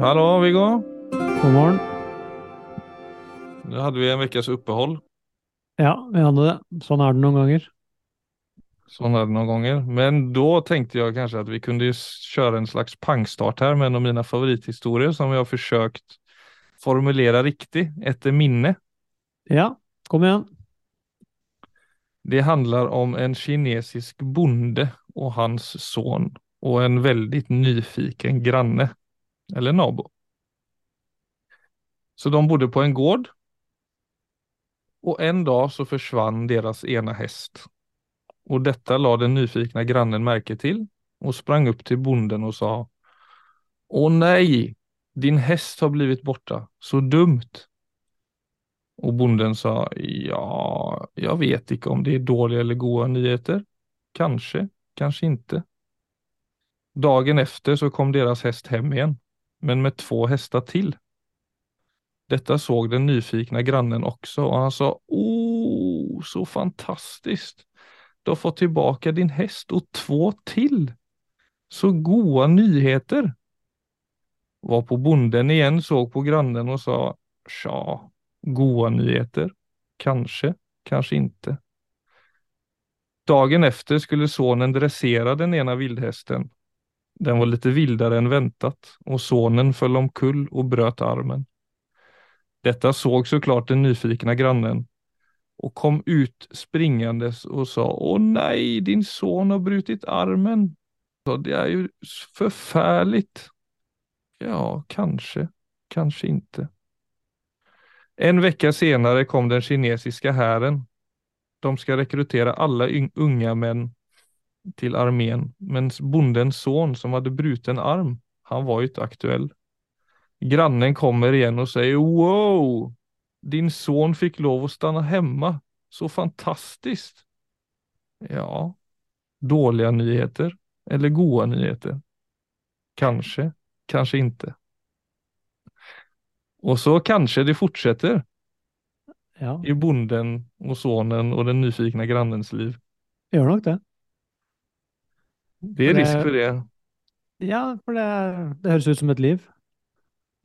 Hallå Viggo! God morgen. Nu hade vi en veckas uppehåll. Ja, vi hadde det. Sånn er det noen ganger. Sånn er det noen ganger. Men da tenkte jeg kanskje at vi kunde kjøre en slags pangstart her med en av mine favorithistorier som vi har forsøkt formulere riktig etter minne. Ja, kom igjen. Det handler om en kinesisk bonde og hans son og en veldig nyfiken granne eller nabo. Så de bodde på en gård. og en dag så forsvant deres ene häst. Og dette la den nyfikne grannen merke til, og sprang opp til bonden og sa Å nei, din häst har blivit borte, Så dumt. Og bonden sa Ja, jeg vet ikke om det er dårlige eller gode nyheter. Kanskje, kanskje ikke. Dagen efter så kom deres häst hem igen, men med två hästar till. Detta såg den nyfikna grannen också och han sa Oh, så fantastiskt. Du har fått tillbaka din häst och två till. Så goda nyheter. Var på bonden igen såg på grannen och sa Tja, goda nyheter. Kanske, kanske inte. Dagen efter skulle sonen dressera den ena vildhästen. Den var lite vildare än väntat och sonen föll omkull och bröt armen. Detta såg såklart den nyfikna grannen och kom ut springandes och sa Åh nej, din son har brutit armen. Så det är ju förfärligt. Ja, kanske, kanske inte. En vecka senare kom den kinesiska hären. De ska rekrytera alla unga män till armeen, men bondens son som hade bruten arm, han var ikke aktuell. Grannen kommer igjen og sier Wow! Din son fikk lov å stanna hjemme, Så fantastisk. Ja, dårlige nyheter eller gode nyheter. Kanskje, kanskje ikke. Og så kanskje det fortsetter Ja, i bonden og sonen og den nyfikne grannens liv. gjør nok det. Det er risk for det. Ja, for det, det høres ut som et liv.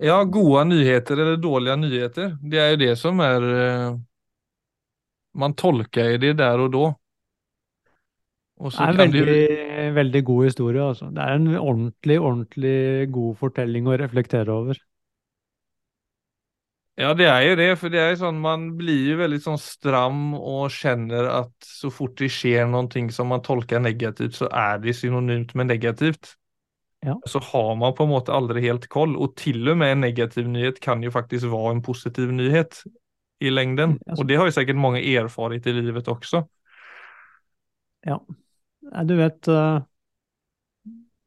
Ja, gode nyheter eller dårlige nyheter. Det er jo det som är eh, man tolker jo det der og da. Och Det er en veldig, du... veldig god historie, altså. Det er en ordentlig, ordentlig god fortelling å reflektere over. Ja det er jo det, For det er jo sånn, man blir jo veldig sånn stram og kjenner at så fort det skjer noe som man tolker negativt så er det synonymt med negativt. Ja. Så har man på en måte aldri helt koll Og til og med en negativ nyhet kan jo faktisk være en positiv nyhet i lengden. Og det har jo sikkert mange erfarit i livet også. Ja. Du vet, eh,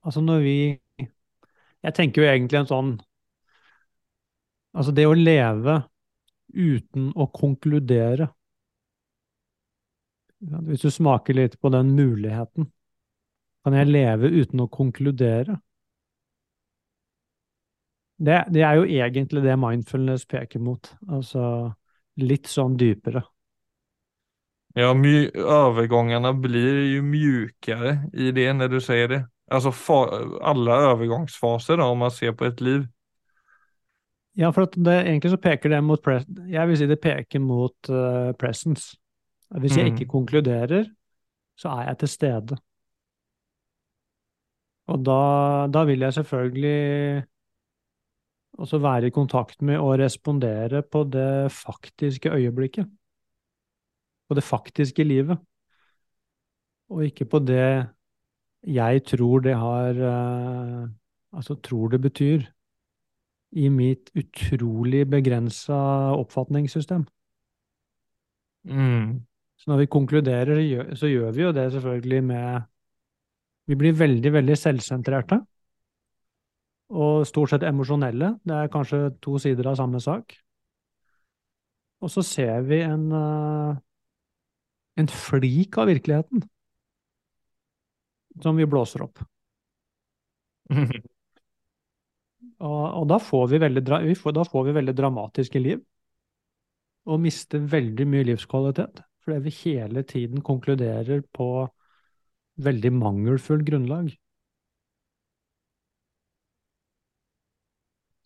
altså når vi Jeg tenker jo egentlig en sånn Altså det å leve uten å konkludere Hvis du smaker litt på den muligheten Kan jeg leve uten å konkludere? Det, det er jo egentlig det mindfulness peker mot. Altså litt sånn dypere. Ja, övergångarna blir ju mjukare i det når du sier det. Alltså alle overgangsfaser övergångsfaser om man ser på et liv. Ja, for at det, egentlig så peker det mot Jeg vil si det peker mot uh, presence. Hvis jeg Mm. ikke konkluderer, så er jeg til stede. Og da, da vil jeg selvfølgelig også være i kontakt med og respondere på det faktiske øyeblikket. På det faktiske livet. Og ikke på det jeg tror det har uh, Altså tror det betyr i mitt utrolig begrensa oppfatningssystem. Mm. Så når vi konkluderer, så gjør, så gjør vi jo det selvfølgelig med Vi blir veldig, veldig selvsentrerte. Og stort sett emosjonelle. Det er kanskje to sider av samme sak. Og så ser vi en, eh, en flik av virkeligheten som vi blåser opp. Og, og da, får veldig, får, da får vi veldig dramatiske liv. Og mister veldig mye livskvalitet. Fordi vi hele tiden konkluderer på veldig mangelfull grunnlag.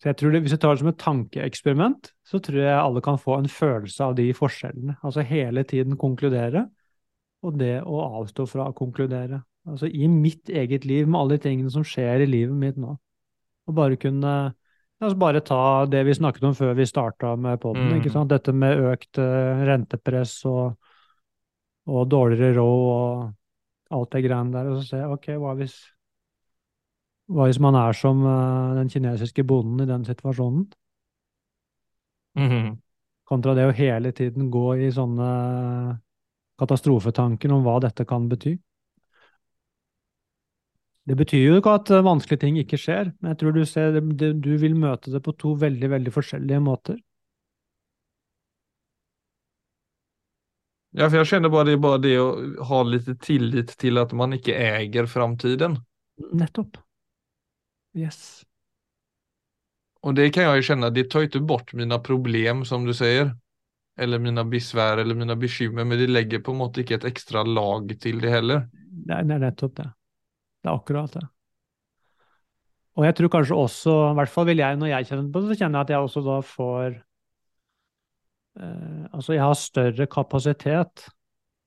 Så jeg tror det, Hvis jeg tar det som et tankeeksperiment, så tror jeg alle kan få en følelse av de forskjellene. Altså hele tiden konkludere, og det å avstå fra å konkludere. Altså i mitt eget liv, med alle de tingene som skjer i livet mitt nå. Og bare kunne altså bare ta det vi snakket om før vi starta med poden. Mm. Dette med økt uh, rentepress og, og, dårligere råd og alt det greiene der. Og så se ok, hva hvis, hva hvis man er som uh, den kinesiske bonden i den situasjonen? Mm. Kontra det å hele tiden gå i sånne katastrofetanker om hva dette kan bety. Det betyr jo ikke at eh, vanskelige ting ikke skjer, men jeg tror du, ser, du vil møte det på to veldig, veldig forskjellige måter. Ja, for jeg kjenner bare det, bare det å ha litt tillit til at man ikke eier framtiden. Nettopp. Yes. Og det kan jeg jo kjenne, det tar ikke bort mine problem, som du sier. Eller mine besvær eller mine bekymringer, men det legger på en måte ikke et ekstra lag til det heller. Det er nettopp det. Det er akkurat det. Og jeg tror kanskje også, i hvert fall vil jeg, når jeg kjenner på det, så kjenner jeg at jeg også da får eh, Altså, jeg har større kapasitet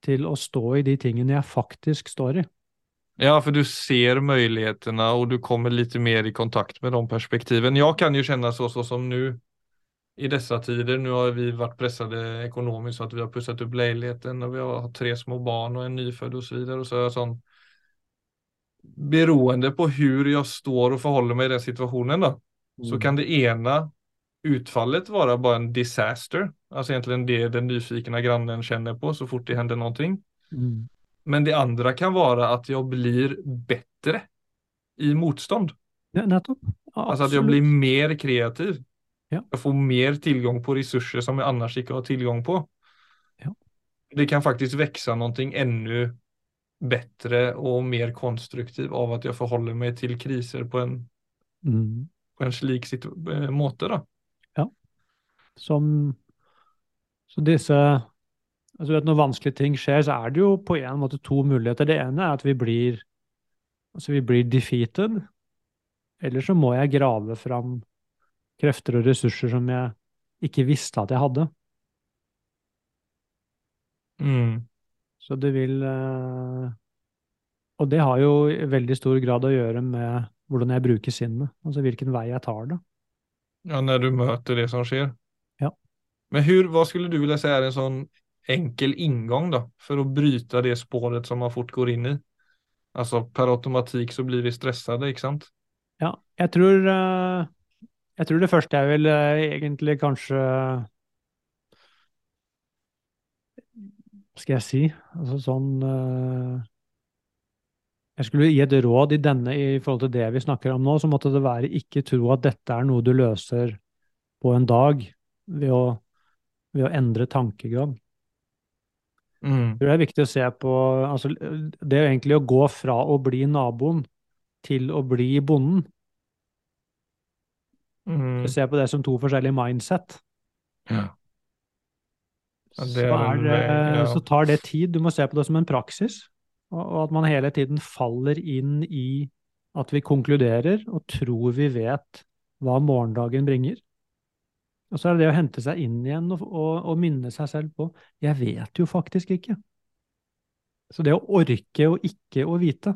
til å stå i de tingene jeg faktisk står i. Ja, for du ser mulighetene, og du kommer litt mer i kontakt med de perspektivene. Jeg kan jo kjenne så, så som nå, i disse tider. Nå har vi vært presset økonomisk, så vi har pusset opp leiligheten, og vi har tre små barn og en nyfødt osv. Så og så er det sånn beroende på hur jeg står og forholder meg i den situasjonen da, mm. så kan det ene utfallet være bare en disaster. Altså egentlig det den nysgjerrige grannen kjenner på så fort det hender noe. Mm. Men det andre kan være at jeg blir bedre i motstand. Ja, nettopp. Ja, altså at jeg blir mer kreativ. Ja. Jeg får mer tilgang på ressurser som jeg ellers ikke har tilgang på. Ja. Det kan faktisk vokse noe enda bedre og mer konstruktiv av at jeg forholder meg til kriser på en, mm. på en slik eh, måte. da. Ja. Som Så disse altså vet, Når vanskelige ting skjer, så er det jo på en måte to muligheter. Det ene er at vi blir, altså vi blir defeated. Eller så må jeg grave fram krefter og ressurser som jeg ikke visste at jeg hadde. Mm. Så det vil eh, Og det har jo i veldig stor grad å gjøre med hvordan jeg bruker sinnet. Altså hvilken vei jeg tar det. Ja, når du møter det som skjer. Ja. Men hur, hva skulle du ville si er en sånn enkel inngang da, for å bryte det spåret som man fort går inn i? Altså per automatikk så blir vi stressade, ikke sant? Ja, jeg tror, eh, jeg tror det første jeg vil eh, egentlig kanskje skal jeg si? Altså sånn uh, Jeg skulle gi et råd i denne i forhold til det vi snakker om nå, så måtte det være ikke tro at dette er noe du løser på en dag ved å, ved å endre tankegang. Mm. Det er viktig å se på altså, Det er egentlig å gå fra å bli naboen til å bli bonden. Mm. Se på det som to forskjellige mindset. Ja. Ja, så, det, ja. så, tar det tid. Du må se på det som en praksis. Og, og, at man hele tiden faller inn i at vi konkluderer og tror vi vet hva morgendagen bringer. Og så er det det å hente seg inn igjen og, og, og minne seg selv på jeg vet jo faktisk ikke. Så det å orke og ikke å vite,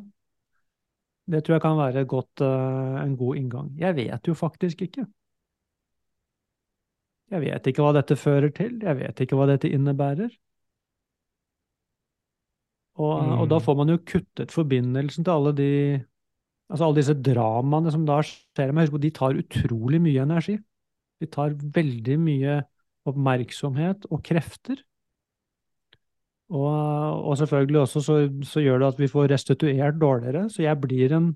det tror jeg kan være godt, uh, en god inngang. Jeg vet jo faktisk ikke. Jeg vet ikke hva dette fører til, jeg vet ikke hva dette innebærer. Og, mm. og da får man jo kuttet forbindelsen til alle de altså alle disse dramaene som da skjer. Men de tar utrolig mye energi. De tar veldig mye oppmerksomhet og krefter. Og, og selvfølgelig også så, så, gjør det at vi får restituert dårligere. Så jeg blir, en,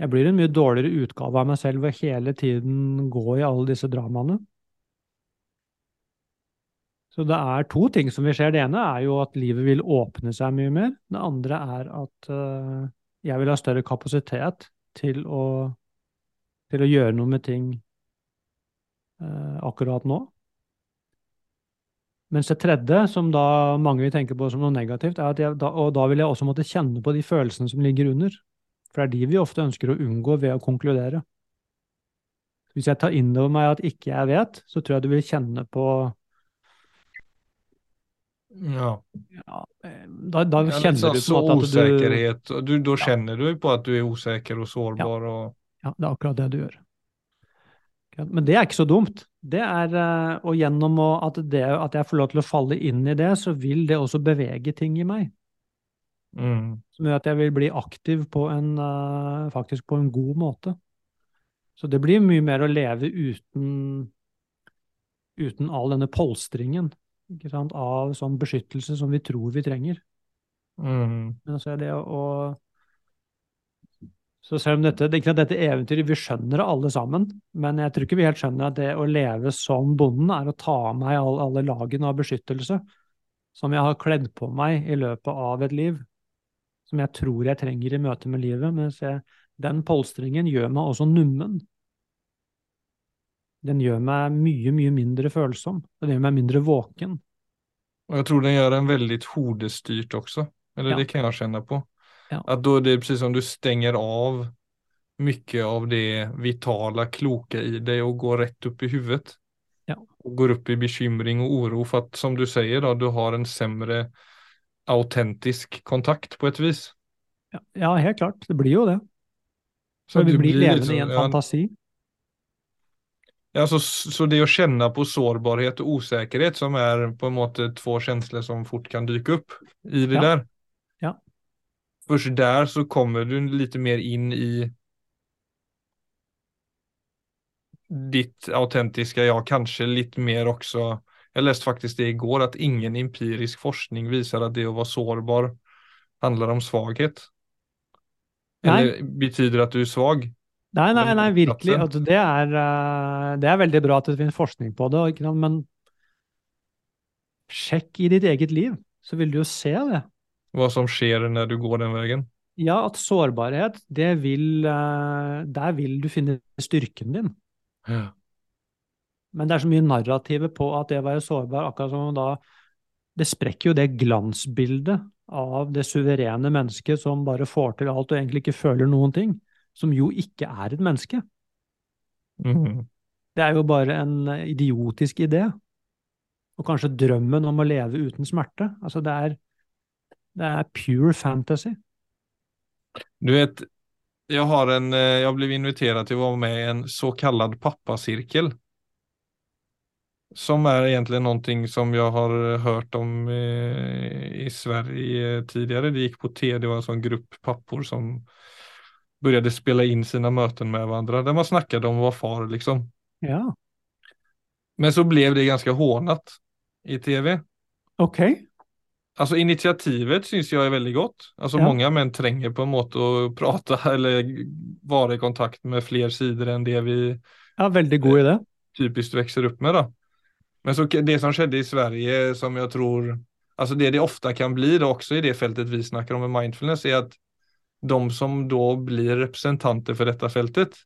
jeg blir en mye dårligere utgave av meg selv ved hele tiden gå i alle disse dramaene. Så det er to ting som vi ser. Det ene er jo at livet vil åpne seg mye mer. Det andre er at uh, jeg vil ha større kapasitet til å, til å gjøre noe med ting uh, akkurat nå. Mens det tredje, som da mange vil tenke på som noe negativt, er at jeg, da, og da vil jeg også måtte kjenne på de følelsene som ligger under. For det er de vi ofte ønsker å unngå ved å konkludere. Hvis jeg tar inn over meg at ikke jeg vet, så tror jeg du vil kjenne på Ja. ja, eh, Da, da Ja, kjenner sånn du på en måte at du Usikkerhet. Da kjenner du på at du er usikker og sårbar. Og, Ja, det er akkurat det du gjør. Men det er ikke så dumt. Det er, eh, Og gjennom at, det, at jeg får lov til å falle inn i det, så vil det også bevege ting i meg. mm. Som gjør at jeg vil bli aktiv på en, eh, faktisk på en god måte. Så det blir mye mer å leve uten, uten all denne polstringen sant, av sånn beskyttelse som vi tror vi trenger. Mm. Men altså det å, Så selv om dette, det er ikke dette eventyret, vi skjønner det alle sammen, men jeg tror ikke vi helt skjønner at det å leve som bonden er å ta av meg all, alle lagene av beskyttelse som jeg har kledd på meg i løpet av et liv, som jeg tror jeg trenger i møte med livet, Men jeg, den polstringen gjør meg også nummen. Den gjør meg mye, mye mindre følsom. Den gjør meg mindre våken. Og jeg tror den gjør en veldig hodestyrt også, Eller Ja. det kan jeg kjenne på. Ja. At da det precis som du stenger av mye av det vitale, kloke i deg og går rett opp i huvudet. Ja. Og går opp i bekymring og oro for at, som du sier, da, du har en semre autentisk kontakt på et vis. Ja, helt klart. Det blir jo det. Så Så vi blir blir levende liksom- i en ja, fantasi. Alltså, så det å kjenne på sårbarhet og osäkerhet som er på en måte två känslor som fort kan dyke opp i det Ja. der. Ja. Först där så kommer du lite mer inn i ditt autentiska ja, kanskje litt mer også. Jeg leste faktisk det igår, at ingen empirisk forskning viser at det å være sårbar handler om svaghet. Nei. Eller betyder at du er svag. Nei, nei, nei, virkelig. Altså, det, er, eh, det er veldig bra at det finnes forskning på det, men sjekk i ditt eget liv, så vil du jo se det. Hva som skjer når du går den veien. Ja, at sårbarhet, det vil eh, Der vil du finne styrken din. Ja. Men det er så mye narrativet på at det å være sårbar, akkurat som da Det sprekker jo det glansbildet av det suverene mennesket som bare får til alt og egentlig ikke føler noen ting, som jo ikke er et menneske. Mm. Det er jo bare en idiotisk idé. Og kanskje drømmen om å leve uten smerte. Altså, det er, det er pure fantasy. Du vet, jeg, har en, jeg ble invitert til å være med i en så pappasirkel. Som er egentlig noe som jeg har hørt om eh, i Sverige tidligere. Det gikk på T, det var en sånn gruppe pappor som började spela in sina möten med varandra. Där man snackade om att vara far liksom. Ja, Men så blev det ganska hånat i tv. ok. Alltså initiativet syns jag är väldigt gott. Alltså Ja. många män tränger på en måte att prata eller vara i kontakt med fler sidor än det vi Ja, veldig god idé. typiskt växer upp med då. Men så det som skedde i Sverige som jag tror, alltså det det ofta kan bli då också i det fältet vi snackar om med mindfulness är att de som da blir representanter for dette feltet,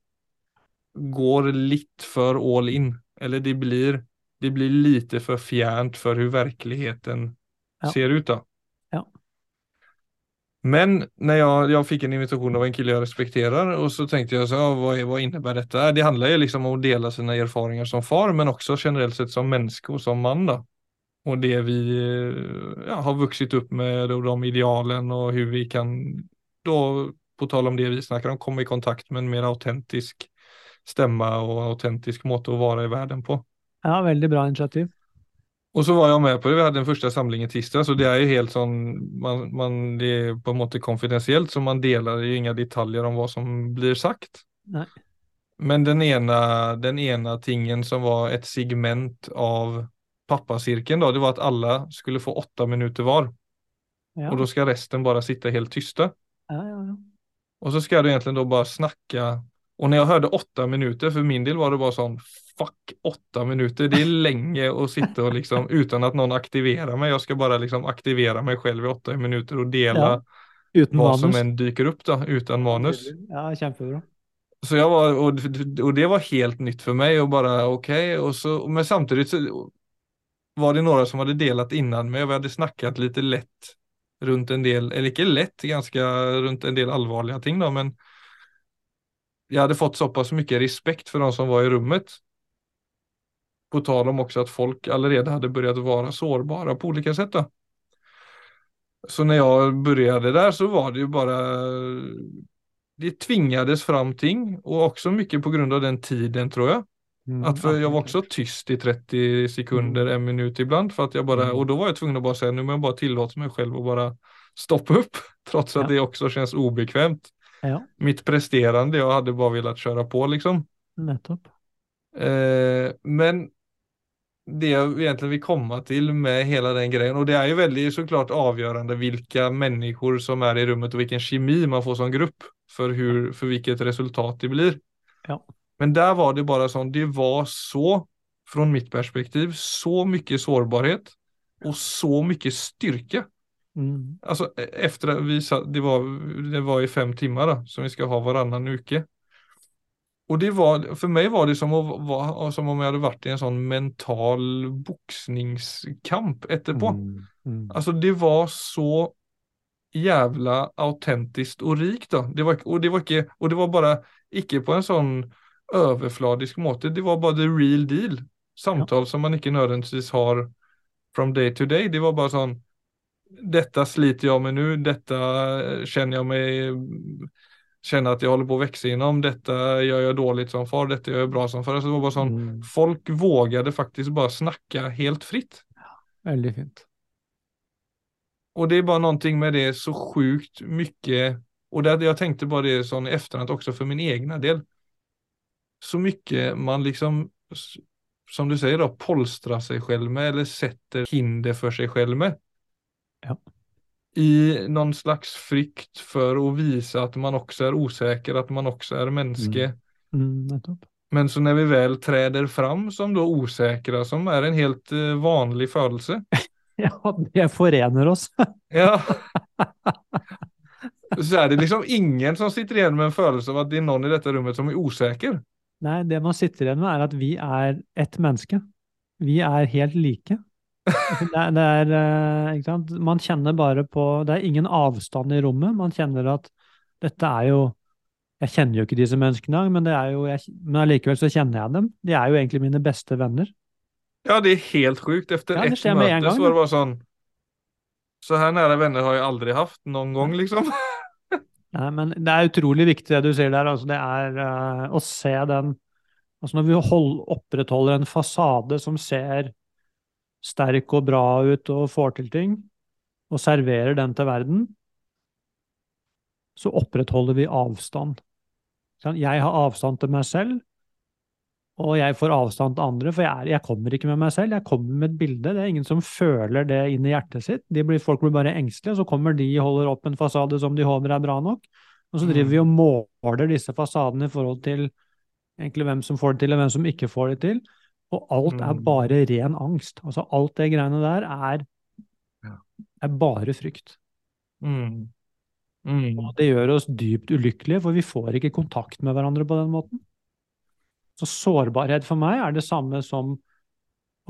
går litt for all in. Eller det blir, det blir lite for fjernt for hvordan verkligheten Ja. ser ut da. Ja. Men när jag, jag fick en invitation av en kille jeg respekterer, og så tenkte jeg så, ja, vad, vad innebär detta? Det handler jo liksom om å dele sine erfaringer som far men også generelt sett som menneske og som man då. Och det vi ja, har vuxit opp med og de idealen og hvordan vi kan då, på tal om det vi snakker om, komme i kontakt med en mer autentisk stemme og autentisk måte å være i verden på. Ja, veldig bra initiativ. Og så var jeg med på det, vi hade den samling samlingen tisdag, så det er jo helt sånn man, man, det er på en måte konfidensielt, så man deler jo inga detaljer om hva som blir sagt. Nei. Men den ene, den ene tingen som var et segment av pappacirkeln då, det var at alle skulle få åtte minutter var. Ja, Og da skal resten bare sitte helt tysta. Ja, ja. ja. Och så ska du egentligen då bara snacka. Och när jag hörde åtta minuter, för min del var det bara sån, fuck åtta minuter, det är länge att sitta och liksom utan att någon aktiverar mig. Jag ska bara liksom aktivera mig själv i åtta minuter och dela Ja, Uten vad som manus. än dyker upp då, utan manus. Ja, kjempebra. Så jag var, och, och det var helt nytt för mig och bara okej, och så, men samtidigt så var det några som hade delat innan men vi hade snackat lite lätt runt en del, eller ikke lett, ganske rundt en del alvorlige ting da, men jeg hadde fått såpass mye respekt for de som var i rummet. På tal om også at folk allerede hadde begynt å være sårbare på ulike sett. Da. Så når jeg begynte der, så var det jo bare det tvingades fram ting og også mye av den tiden tror jag. Mm, Att för ja, jag var også också tyst i 30 sekunder, Mm. en minut ibland för att jag bara, Mm. och då var jag tvungen att bara säga nu må jag bara tillåta mig själv att bara stoppa upp. Trots att Ja. det också känns obekvämt. Ja, Mitt presterande, jag hade bara velat köra på liksom. nettopp. Eh, men det jag egentligen vill komma till med hela den grejen, och det är ju väldigt såklart avgörande vilka människor som är i rummet och vilken kemi man får som grupp för, hur, för vilket resultat det blir. Ja. Men der var det bare sånn det var så, fra mitt perspektiv, så mye sårbarhet og så mye styrke. Mm. Alltså e- efter vi satt, det var, det var i fem timer, da, som vi skal ha varannan uke. Og det var, for meg var det som, å, var, som om jeg hadde vært i en sånn mental boxningskamp etterpå. Mm. Mm. Alltså det var så jævla autentisk og rikt da. Det var, og, det var ikke, og det var bare ikke på en sån överfladisk måte, det var bare the real deal. Samtal som man ikke nødvendigvis har from day to day. Det var bare sånn Dette sliter jeg med nu, Dette kjenner jeg meg kjenner at jeg holder på å vokse innom. Dette gjør jeg dårlig som far, dette gjør jeg bra som far. Så det var bare sånn, Mm. folk vågade faktisk bare snakke helt fritt. Ja, Veldig fint. Og det er bare noe med det så sjukt mye Og det, jeg tenkte bare det sånn i efterhand også for min egen del. Så mycket man liksom, som du säger då, polstrar sig själv med eller sätter hinder för sig själv med. Ja. I någon slags frykt för att visa att man också är osäker, att man också är mänsklig. Mm. Mm, Men så när vi väl träder fram som då osäkra, som är en helt eh, vanlig födelse. Ja, det forener oss. Ja. Så er det liksom ingen som sitter igjen med en følelse av at det er noen i dette rummet som er osäker. Nei, det man sitter igjen med, er at vi er ett menneske. Vi er helt like. Altså, Det er, det er, eh, ikke sant? Man kjenner bare på Det er ingen avstand i rommet. Man kjenner at dette er jo Jeg kjenner jo ikke disse menneskene, men det er jo, jeg, men allikevel så kjenner jeg dem. De er jo egentlig mine beste venner. Ja, det er helt sjukt. Efter Ja, ett møte så var det bare sånn. Så her nære venner har jeg aldri haft noen gang, liksom. Nei, men det er utrolig viktig det du sier der. Altså, det er uh, å se den Altså når vi hold, opprettholder en fasade som ser sterk og bra ut og får til ting, og serverer den til verden, så opprettholder vi avstand. Jeg har avstand til meg selv, og jeg får avstand til andre, for jeg, er, jeg kommer ikke med meg selv, jeg kommer med et bilde. Det er ingen som føler det inn i hjertet sitt. De blir, folk blir bare engstelige, og så kommer de og holder opp en fasade som de håper er bra nok. Og så driver vi og måler disse fasadene i forhold til egentlig hvem som får det til, og hvem som ikke får det til. Og alt er Mm. bare ren angst. Altså alt det greiene der er, er bare frykt. Mm. Mm. Og det gjør oss dypt ulykkelige, for vi får ikke kontakt med hverandre på den måten. Så sårbarhet for meg er det samme som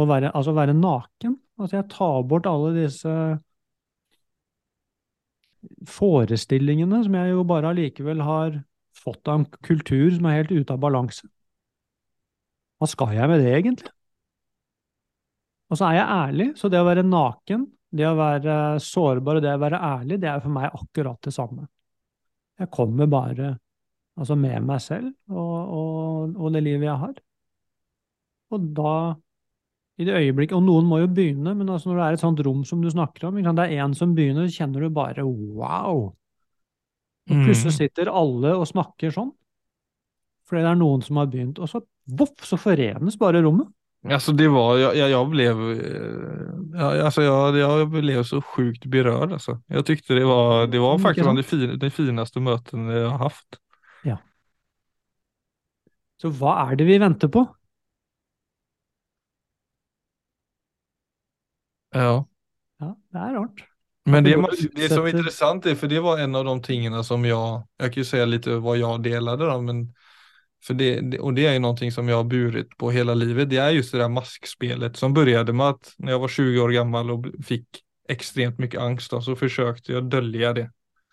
å være, altså være naken. Altså jeg tar bort alle disse forestillingene som jeg jo bare allikevel har fått av en kultur som er helt ute av balanse. Hva skal jeg med det, egentlig? Og så er jeg ærlig, så det å være naken, det å være sårbar og det å være ærlig, det er for meg akkurat det samme. Jeg kommer bare altså med meg selv og, og, og det livet jeg har. Og da, i det øyeblikket, og noen må jo begynne, men altså når det er et sånt rom som du snakker om, det er en som begynner, så kjenner du bare wow! Og plutselig Mm. sitter alle og snakker sånn. Fordi det er noen som har begynt, og så voff, så forenes bare rommet. Alltså det var, jag, jag, jag blev, eh, ja, alltså jag, jag blev så sjukt berörd alltså. Jag tyckte det var, det var Mm, faktiskt bland det, fin, det finaste möten jag har haft. Så hva er det vi venter på? Ja. Ja, det er rart. Men det, det som er interessant, er, for det var en av de tingene som jeg Jeg kan jo si litt hva jeg delte, men for det, og det er jo noe som jeg har burit på hele livet, det er just det der maskspelet som begynte med at når jeg var 20 år gammel og fikk ekstremt mye angst så jeg å dølge det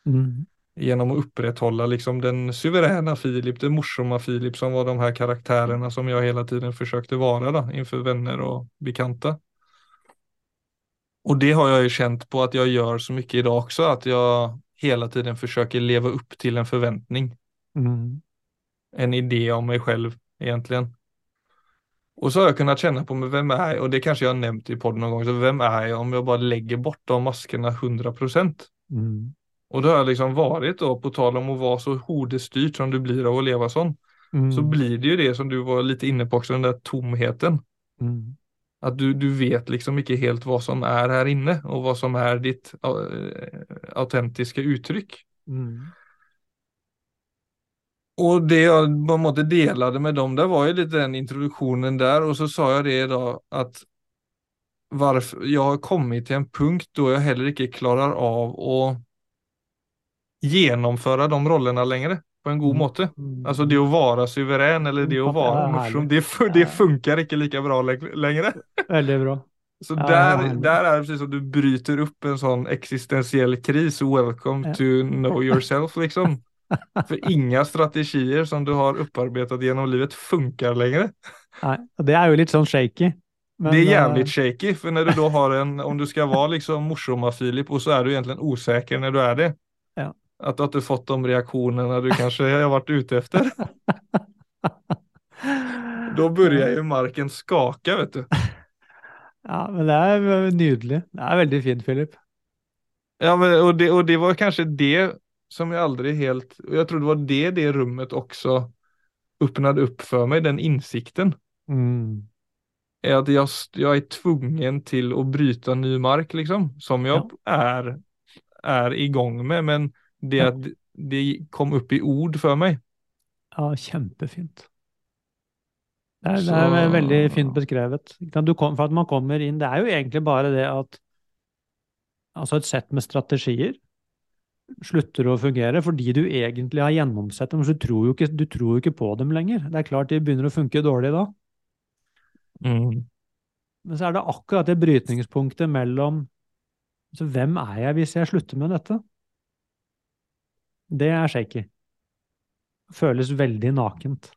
Mm. Genom att upprätthålla liksom den suveräna Filip, den morsamma Filip som var de här karaktärerna som jag hela tiden försökte vara då, inför vänner och bekanta. Och det har jag ju känt på att jag gör så mycket idag också, att jag hela tiden försöker leva upp till en förväntning. Mm. En idé om mig själv egentligen. Och så har jag kunnat känna på mig, vem är jag? Och det kanske jag nämnt i podden någon gång, så vem är jag om jag bara lägger bort de maskerna 100%? Mm. Och det har liksom varit då, på tal om att vara så hodestyrt som du blir av att leva sånn, Mm. så blir det ju det som du var lite inne på också, den där tomheten. Mm. Att du, du vet liksom ikke helt hva som er her inne og hva som er ditt uh, autentiske uttrykk. Mm. Og det jeg på en måte delade med dem, det var jo litt den introduktionen der, og så sa jeg det da at varf, jeg har kommet til en punkt da jeg heller ikke klarer av att genomföra de rollerna längre på en god Mm. måte. Mm. Alltså det å være suverän eller det å være morsom, det, det funkar ikke lika bra lenger. Veldig bra. Så der, der er det precis som du bryter opp en sånn existentiell kris. Welcome to know yourself liksom. For inga strategier som du har opparbeidet gjennom livet funker lenger. Nei, og det er jo litt sånn shaky. Men, det er jævlig shaky, for når du da har en, om du skal være liksom morsamma Filip og så er du egentlig osäker når du er det. Att du har fått de reaktionerna du kanske har varit ute efter. da börjar jo marken skaka vet du. Ja, men det er nydelig. Det er veldig fint, Philip. Ja, men, og, det, og det var kanskje det som jeg aldri helt, Og jeg tror det var det det rummet også åpnet opp for meg, den insikten. Mm. Er at jeg, jeg er tvungen til å bryte ny mark liksom, som jeg ja. er, er i gang med, men det at de kom opp i ord før meg. Ja, kjempefint. Det er, det er veldig fint beskrevet. Du kom, for at man kommer inn, Det er jo egentlig bare det at altså et sett med strategier slutter å fungere fordi du egentlig har gjennomsett dem. Så du tror jo ikke, du tror jo ikke på dem lenger. Det er klart de begynner å funke dårlig da. Mm. Men så er det akkurat det brytningspunktet mellom altså Hvem er jeg hvis jeg slutter med dette? Det er shaky. Føles veldig nakent.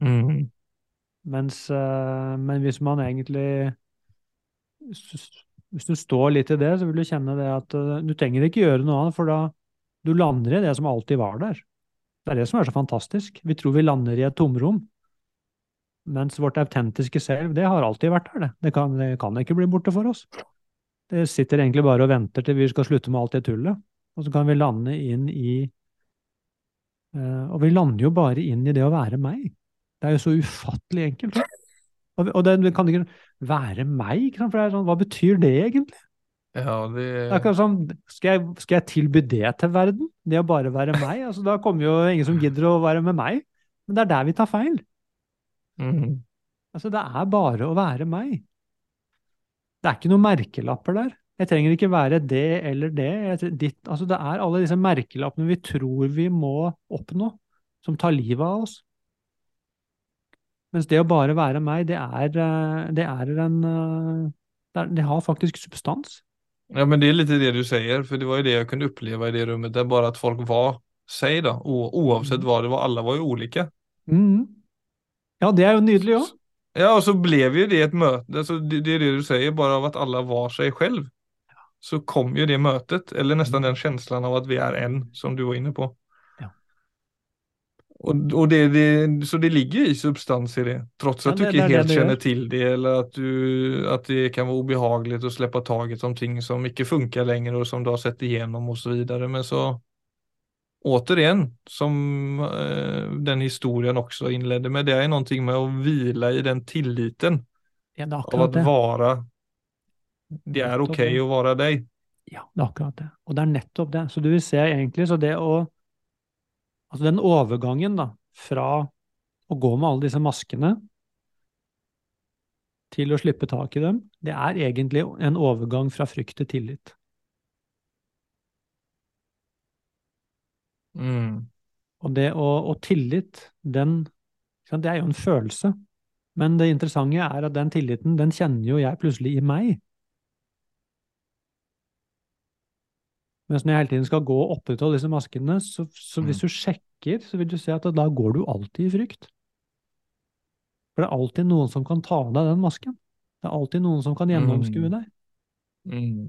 Mm. Mens, eh, men hvis man egentlig hvis- du står litt i det, så vil du kjenne det at eh, du trenger ikke gjøre noe annet, for da du lander i det som alltid var der. Det er det som er så fantastisk. Vi tror vi lander i et tomrom, mens vårt autentiske selv, det har alltid vært der, det. Det kan, det kan ikke bli borte for oss. Det sitter egentlig bare og venter til vi skal slutte med alt det tullet, og så kan vi lande inn i eh, Og vi lander jo bare inn i det å være meg. Det er jo så ufattelig enkelt. Og, og det, kan ikke være meg, for det er sånn, hva betyr det egentlig? Ja, Det det, sånn, skal jeg, skal jeg tilby det til verden? Det å bare være meg? Altså, da kommer jo ingen som gidder å være med meg. Men det er der vi tar feil. mm. Altså, det er bare å være meg. Det er ikke noen merkelapper der. Jeg trenger ikke være det eller det. Ditt, altså, det er alle disse merkelappene vi tror vi må oppnå, som tar livet av oss. Mens det å bare være meg, det er, eh, det er en eh, det, er, det har faktisk substans. ja, men det er litt det du sier, for det var jo det jeg kunne oppleve i det rummet, er bare at folk var seg, da. Uansett Mm. det var, Alle var jo ulike. Mm. Ja, det er jo nydelig òg. Ja, og så ble jo det et møte. alltså det, det är det du sier, bare av at alle var seg själv. Så kom ju det mötet, eller nästan Mm. den känslan av att vi är en, som du var inne på. Ja. Och, och det, det, så det ligger i substans i det, trots Ja, att du ikke inte helt det känner till det, eller att, du, att det kan vara obehagligt att släppa taget om ting som inte funkar längre och som du har sett igenom och så vidare. Men så återigen, som eh, den historien också inledde med, det är någonting med att vila i den tilliten Ja, er av å att vara, det er ok det. å være deg. Ja, det er akkurat det. Og det er nettopp det. Så du vil se egentlig så det å Altså den overgangen da, fra å gå med alle disse maskene til å slippe tak i dem, det er egentlig en overgang fra frykt til tillit. Mm. Og, det, og, og tillit, den Det er jo en følelse. Men det interessante er at den tilliten, den kjenner jo jeg plutselig i meg. Mens når jeg hele tiden skal gå og opprettholde disse maskene, så, så hvis Mm. du sjekker, så vil du se at da går du alltid i frykt. For det er alltid noen som kan ta av deg den masken. Det er alltid noen som kan gjennomskue Mm. deg. Mm.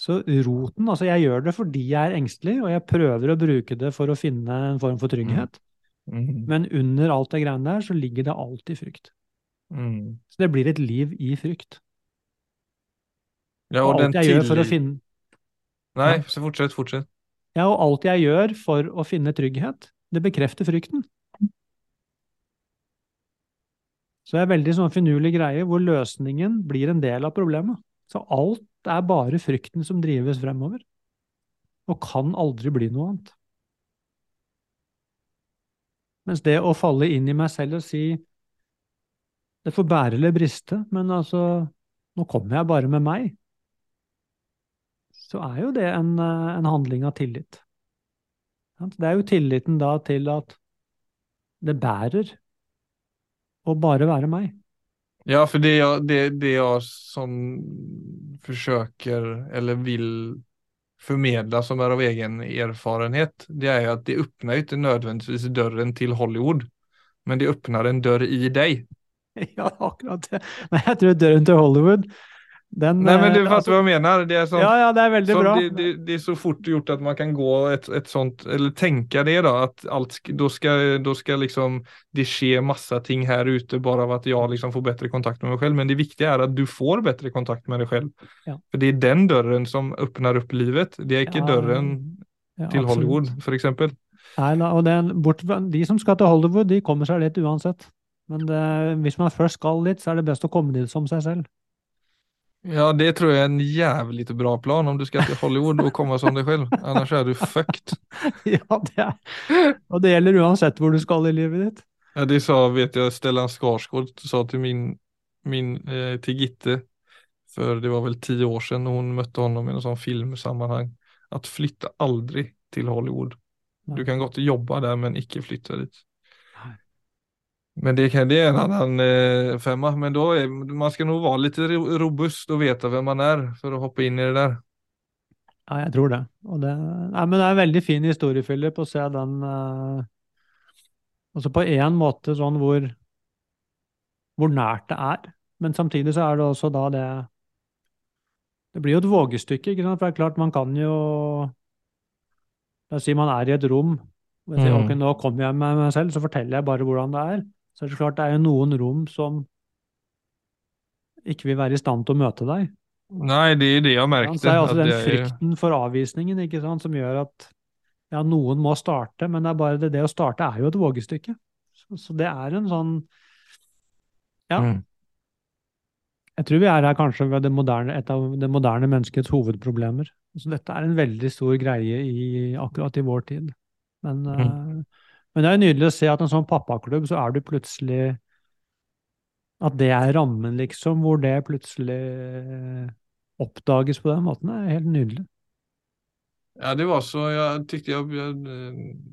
Så roten, altså jeg gjør det fordi jeg er engstelig, og jeg prøver å bruke det for å finne en form for trygghet. Mm. Men under alt det greiene der, så ligger det alltid frykt. Mm. Så det blir et liv i frykt. Ja, Og og alt jeg gjør for å finne Nei, så fortsett, fortsett. Ja, og alt jeg gjør for å finne trygghet, det bekrefter frykten. Så det er veldig sånn finurlig greie hvor løsningen blir en del av problemet. Så alt er bare frykten som drives fremover, og kan aldri bli noe annet. Mens det å falle inn i meg selv og si det får bære eller briste, men altså, nå kommer jeg bare med meg, så er jo det en, eh, en handling av tillit. Det er jo tilliten da til at det bærer å bare være meg. Ja, for det jeg, det, det jeg som forsøker, eller vil formidle som er av egen erfarenhet, det er jo at det åpner ikke nødvendigvis døren til Hollywood, men det åpner en dør i deg. Ja, akkurat det. Men jeg tror døren til Hollywood, den Nei, men eh, du fatter altså- hva jeg mener? Det er som, Ja, ja, det er veldig som bra. det, det, det er så fort gjort at man kan gå et, et sånt, eller tenke det da. At alt, da, skal, ska, då liksom det skje masse ting her ute bare av at jeg liksom får bedre kontakt med meg selv. Men det viktige er at du får bedre kontakt med deg selv. Ja. For det er den døren som åpner opp livet. Det er ikke Ja, døren Ja, til. Hollywood, eksempel. Nei, og den, bort, de som skal til Hollywood, de kommer seg litt uansett. Men det, hvis man først skal litt, så er det best å komme dit som seg selv. Ja, det tror jag är en jävligt bra plan om du ska til Hollywood og komme som deg selv. Annars er du fucked. ja, det er, og det gjelder uansett hvor du skal i livet ditt. Ja, det sa, vet jeg, Stellan Skarsgård sa til min, min eh, til Gitte, for det var vel ti år siden hun møtte honom i en sånn filmsammanhang, at flytta aldri til Hollywood. Du kan godt jobbe der, men ikke flytte dit. Men det, kan, det är en annan eh, femma, men då är, man skal nog vara lite robust og veta hvem man er for å hoppe inn i det der. Ja, jeg tror det. Og det, nei, men det er en veldig fin historie, Philip, å se den eh, også på en måte sånn hvor, hvor nært det er, men samtidig så er det også da det Det blir jo et vågestykke, ikke sant? For det er klart, man kan jo La oss si man er i et rom, og jeg sier Mm. ok, nå kommer jeg med meg selv, så forteller jeg bare hvordan det er. Så er det klart det er jo noen rom som ikke vil være i stand til å møte deg. Nei, det är det Ja, märkte. så er jo den frykten for avvisningen ikke sant, som gjør at ja, noen må starte, men det er bare det, det å starte er jo et vågestykke. Så, så det er en sånn Ja, Mm. jeg tror vi er her kanskje ved moderne, et av det moderne menneskets hovedproblemer. Så dette er en veldig stor greie i, akkurat i vår tid. Men, Mm. eh, men det er jo nydelig å se at en sånn pappaklubb, så er du plutselig At det er rammen, liksom, hvor det plutselig oppdages på den måten, er helt nydelig. Ja, det var så, Jeg tykte jeg jag,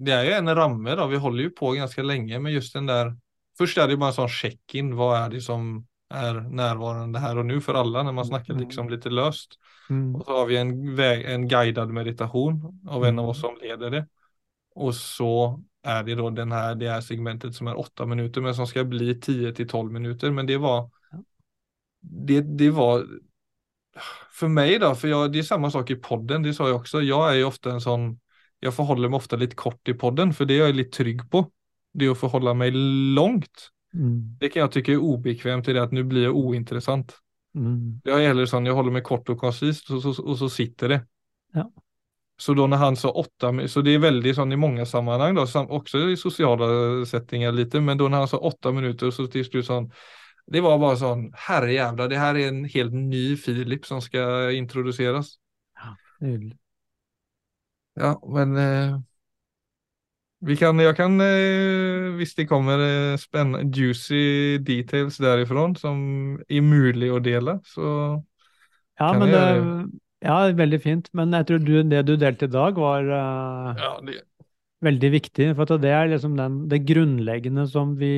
det er jo en ramme da. vi holder jo på ganske lenge med just den der Først er det bare en sånn sjekk-in. Hva er det som er nærværende her og nu for alle, når man snackar Mm. liksom litt løst? Mm. Og så har vi en, en guidet meditasjon av en av oss som leder det. Og så är det då den här, det här segmentet som är åtta minuter men som ska bli 10 till 12 minuter. Men det var, det, det var, för mig då, för jag, det är samma sak i podden, det sa jag också. Jag är ju ofta en sån, jag förhåller mig ofta lite kort i podden för det är jag lite trygg på. Det är att förhålla mig långt. Mm. Det kan jag tycka är obekvämt i det att nu blir jag ointressant. Mm. Jag är hellre sån, jag håller mig kort och koncist och så, och så sitter det. Ja. Så då när han sa åtta, så det är väldigt sånn i många sammanhang då, också i sociala settingar lite, men då när han sa åtta minuter så till slut sånn, det var bare sånn, herrejävlar, det her er en helt ny Filip som skal introduceras. Nydelig. Ja, men eh, vi kan, jeg kan, eh, visst det kommer eh, spännande, juicy details derifra som er mulig å dele, så Ja, Kan men jeg det, gjøre ja, veldig fint. Men jeg tror du, det du delte i dag, var uh, ja, det, veldig viktig. For at det er liksom den, det grunnleggende som vi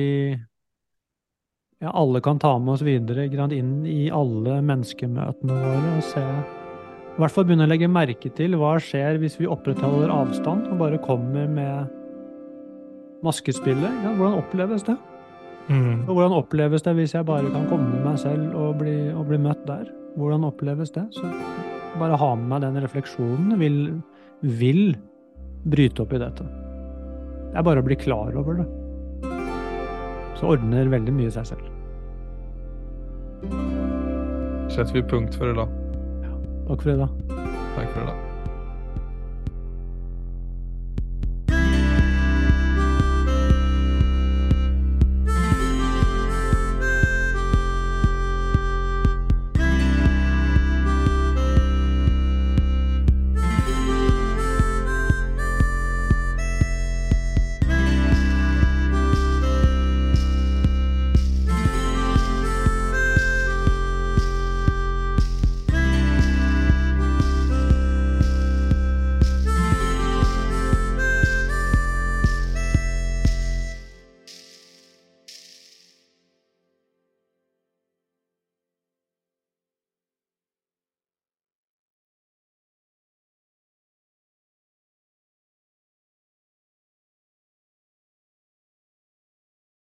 ja, alle kan ta med oss videre inn i alle menneskemøtene våre. Og se I hvert fall begynne å legge merke til hva skjer hvis vi opprettholder avstand og bare kommer med maskespillet. Ja, hvordan oppleves det? Mm. Og hvordan oppleves det hvis jeg bare kan komme med meg selv og bli, og bli møtt der? Hvordan oppleves det? Så bare ha med meg den refleksjonen. Vil, vil bryte opp i dette. Det er bare å bli klar over det. Så ordner veldig mye seg selv. Setter vi punkt for i dag. Takk for i dag. Takk for i dag.